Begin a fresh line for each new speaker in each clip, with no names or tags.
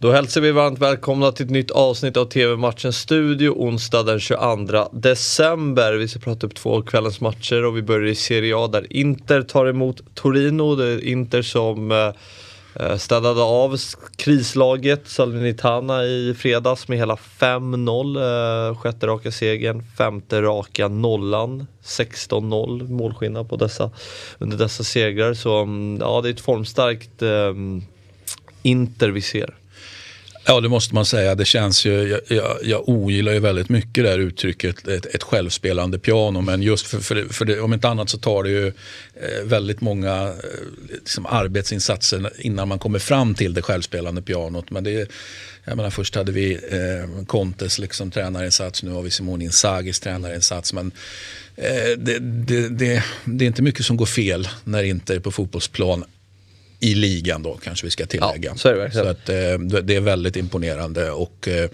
Då hälsar vi varmt välkomna till ett nytt avsnitt av TV-matchen Studio onsdag den 22 december. Vi ska prata upp två av kvällens matcher och vi börjar i Serie A där Inter tar emot Torino. Det är Inter som eh, eh städade av krislaget Salernitana i fredags med hela 5-0. Eh, sjätte raka segern, femte raka nollan. 16-0 målskillnad på dessa, under dessa segrar. Så mm, ja, det är ett formstarkt eh, Inter vi ser.
Ja, det måste man säga. Det känns ju, jag, jag, jag ogillar ju väldigt mycket det här uttrycket, ett, ett självspelande piano. Men just för, för, det, för det, om inte annat så tar det ju eh, väldigt många eh, liksom arbetsinsatser innan man kommer fram till det självspelande pianot. Men det, jag menar, först hade vi eh, Contes liksom tränarinsats, nu har vi Simone Inzagis tränarinsats. Men eh, det, det, det, det är inte mycket som går fel när inte är på fotbollsplan i ligan då kanske vi ska tillägga.
Ja, så det,
så att, eh, det är väldigt imponerande. och eh,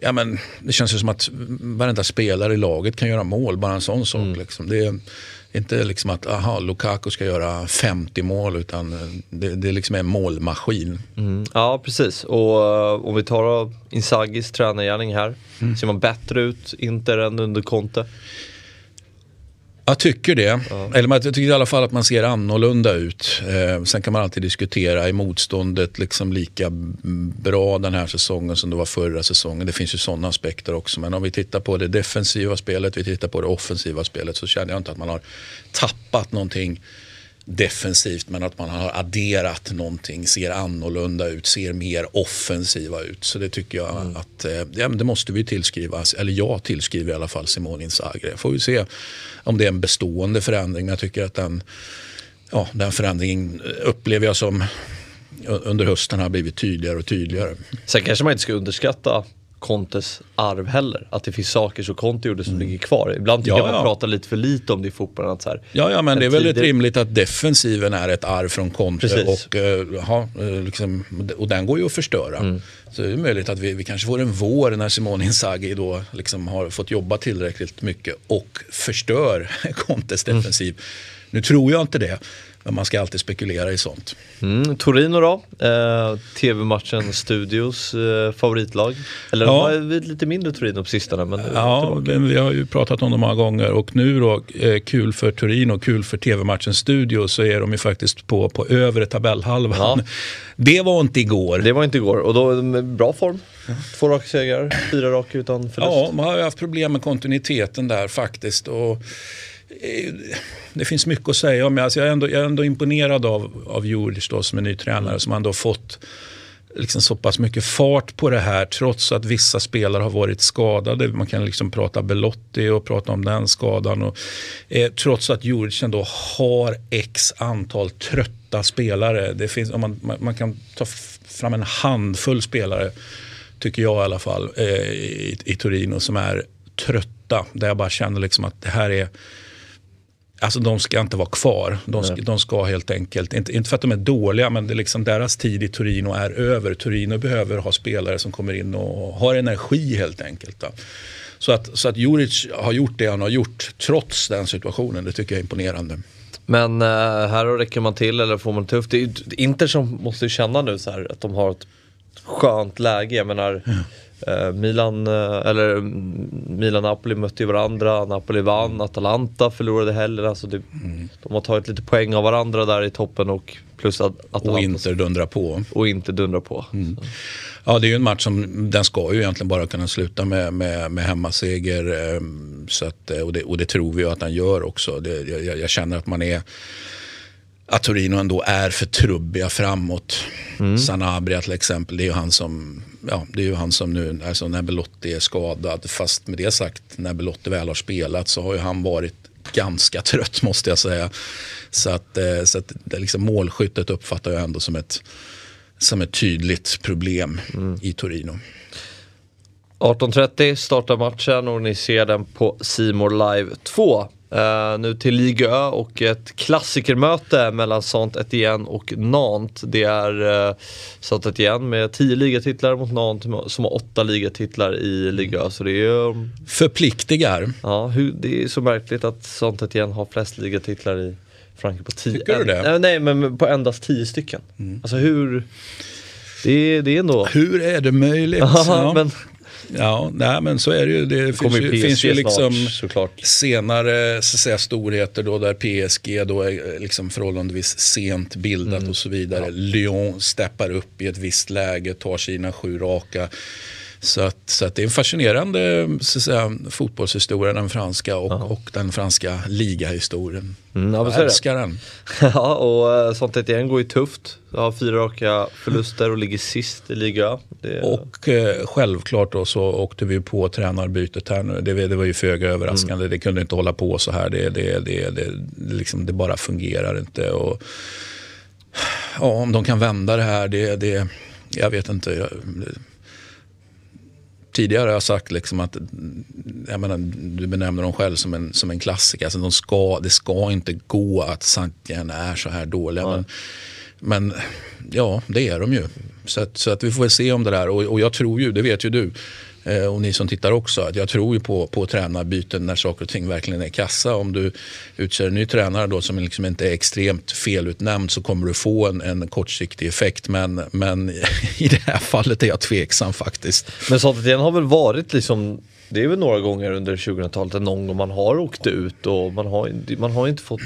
ja, men, Det känns ju som att varenda spelare i laget kan göra mål, bara en sån sak. Mm. Liksom. Det är inte liksom att aha, Lukaku ska göra 50 mål utan det, det liksom är en målmaskin.
Mm. Ja precis och uh, om vi tar Inzagis tränargärning här, mm. ser man bättre ut Inter än under Conte?
Jag tycker det. Ja. Eller jag tycker i alla fall att man ser annorlunda ut. Eh, sen kan man alltid diskutera, är motståndet liksom lika bra den här säsongen som det var förra säsongen? Det finns ju sådana aspekter också. Men om vi tittar på det defensiva spelet, vi tittar på det offensiva spelet så känner jag inte att man har tappat någonting defensivt men att man har adderat någonting, ser annorlunda ut, ser mer offensiva ut. Så det tycker jag mm. att eh, ja, det måste vi tillskriva, eller jag tillskriver i alla fall Simone Inzaghi. Får vi se om det är en bestående förändring men jag tycker att den, ja, den förändringen upplever jag som under hösten har blivit tydligare och tydligare.
Sen kanske man inte ska underskatta Contes arv heller. Att det finns saker som Conte gjorde som mm. ligger kvar. Ibland tycker ja, jag man ja. pratar lite för lite om det i fotbollen. Att så här,
ja, ja, men det är tidig... rimligt att defensiven är ett arv från Conte. Och, uh, ha, liksom, och den går ju att förstöra. Mm. Så det är möjligt att vi, vi kanske får en vår när Simone Inzaghi då liksom har fått jobba tillräckligt mycket och förstör Contes mm. defensiv. Mm. Nu tror jag inte det. Men man ska alltid spekulera i sånt.
Mm, Torino då? Eh, TV-matchen Studios eh, favoritlag. Eller ja. lite mindre Torino på sistone. Men
ja, men vi har ju pratat om det många gånger. Och nu då, eh, kul för Torino, kul för TV-matchen Studios så är de ju faktiskt på, på övre tabellhalvan. Ja. Det var inte igår.
Det var inte igår och då bra form. Två raka segrar, fyra raka utan förlust.
Ja, man har ju haft problem med kontinuiteten där faktiskt. Och Eh, det finns mycket att säga om. Alltså jag, är ändå, jag är ändå imponerad av, av Juric då, som är ny tränare som ändå fått liksom så pass mycket fart på det här trots att vissa spelare har varit skadade. Man kan liksom prata Belotti och prata om den skadan. Och, eh, trots att Juric ändå har x antal trötta spelare. Det finns, om man, man, man kan ta fram en handfull spelare, tycker jag i alla fall, eh, i, i Torino som är trötta. Där jag bara känner liksom att det här är Alltså de ska inte vara kvar. De ska, de ska helt enkelt, inte, inte för att de är dåliga, men det är liksom deras tid i Torino är över. Torino behöver ha spelare som kommer in och har energi helt enkelt. Då. Så att, så att Juric har gjort det han har gjort trots den situationen, det tycker jag är imponerande.
Men äh, här räcker man till eller får man tufft? Det är Inter som måste känna nu så här, att de har ett skönt läge. Jag menar, ja. Eh, Milan, eh, eller mm, Milan-Napoli mötte ju varandra, Napoli vann, mm. Atalanta förlorade heller. Alltså det, mm. De har tagit lite poäng av varandra där i toppen och plus att Atalanta.
Och inte dundra på.
Och inte dundra på. Mm.
Ja, det är ju en match som den ska ju egentligen bara kunna sluta med, med, med hemmaseger. Ehm, så att, och, det, och det tror vi ju att den gör också. Det, jag, jag känner att man är att Torino ändå är för trubbiga framåt. Mm. Sanabria till exempel, det är ju han som, ja, det är ju han som nu, alltså när Belotti är skadad. Fast med det sagt, när Belotti väl har spelat så har ju han varit ganska trött måste jag säga. Så att, eh, så att det liksom målskyttet uppfattar jag ändå som ett, som ett tydligt problem mm. i Torino.
18.30 startar matchen och ni ser den på Simor Live 2. Uh, nu till Ligue Ö och ett klassikermöte mellan Saint-Étienne och Nantes. Det är uh, Saint-Étienne med 10 ligatitlar mot Nantes som har 8 ligatitlar i Ligue Ö. Så det är um,
Förpliktigar.
Ja, hur, det är så märkligt att Saint-Étienne har flest ligatitlar i Frankrike på 10.
Tycker du det?
Nej, nej, men på endast 10 stycken. Mm. Alltså hur... Det, det är ändå...
Hur är det möjligt?
ja, men...
Ja, nej, men så är det ju. Det finns ju, finns ju liksom
såklart.
senare så säga, storheter då där PSG då är liksom förhållandevis sent bildat mm. och så vidare. Ja. Lyon steppar upp i ett visst läge, tar sina sju raka. Så att, så att det är en fascinerande så att säga, fotbollshistoria den franska och, ja. och den franska ligahistorien. Mm, jag älskar den.
ja, och uh, sånt igen går ju tufft. Har fyra raka förluster och ligger sist i liga.
Det... Och eh, självklart då så åkte vi på tränarbytet här nu. Det, det var ju föga överraskande. Mm. Det kunde inte hålla på så här. Det, det, det, det, liksom, det bara fungerar inte. Och, ja, om de kan vända det här, det, det jag vet inte. Jag, tidigare har jag sagt liksom att jag menar, du benämner dem själv som en, som en klassiker. Alltså de ska, det ska inte gå att Santian är så här dåliga. Men, men ja, det är de ju. Så, att, så att vi får väl se om det där. Och, och jag tror ju, det vet ju du, Eh, och ni som tittar också, att jag tror ju på, på tränarbyten när saker och ting verkligen är kassa. Om du utser en ny tränare då som liksom inte är extremt felutnämnd så kommer du få en, en kortsiktig effekt. Men, men i det här fallet är jag tveksam faktiskt.
Men sånt har väl varit liksom det är väl några gånger under 2000-talet någon gång man har åkt ut och man har, man har inte fått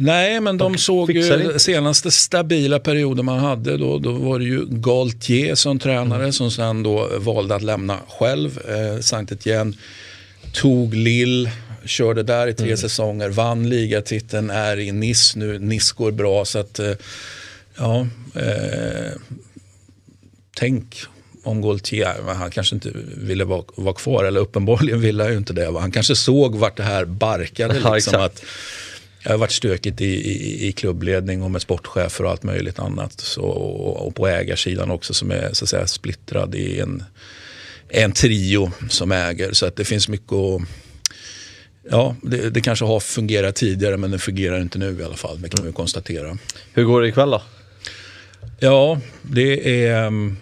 Nej, men de såg ju senaste stabila perioden man hade. Då, då var det ju Galtier som tränare mm. som sen då valde att lämna själv. Eh, Saint Etienne tog Lille, körde där i tre mm. säsonger, vann ligatiteln, är i Nice nu. Nice går bra så att, eh, ja, eh, tänk om Gaultier, han kanske inte ville vara, vara kvar, eller uppenbarligen ville han ju inte det. Han kanske såg vart det här barkade. Liksom, ja, att, det har varit stökigt i, i, i, klubbledning och med sportchefer och allt möjligt annat. Så, och på ägarsidan också som är så att säga, splittrad i en, en trio som äger. Så att det finns mycket att Ja, det, det, kanske har fungerat tidigare men det fungerar inte nu i alla fall. Det kan vi konstatera.
Hur går det ikväll då?
Ja, det är... Mm,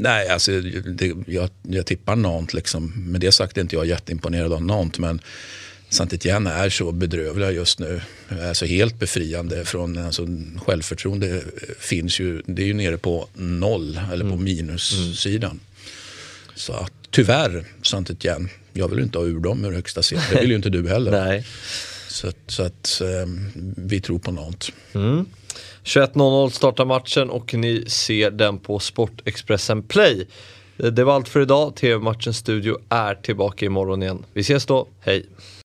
nej, alltså det, jag, jag tippar Nant liksom. Med det sagt är inte jag jätteimponerad av Nant men saint Etienne är så bedrövliga just nu. Alltså helt befriande från alltså, självförtroende finns ju, det är ju nere på noll eller på mm. minussidan. Mm. Så att, tyvärr saint Etienne, jag vill inte ha ur dem ur högsta serien. Det vill ju inte du heller.
Nej.
Så, att, så att um, vi tror på något.
Mm. 21.00 startar matchen och ni ser den på Sportexpressen Play. Det var allt för idag. TV-matchens studio är tillbaka imorgon igen. Vi ses då. Hej!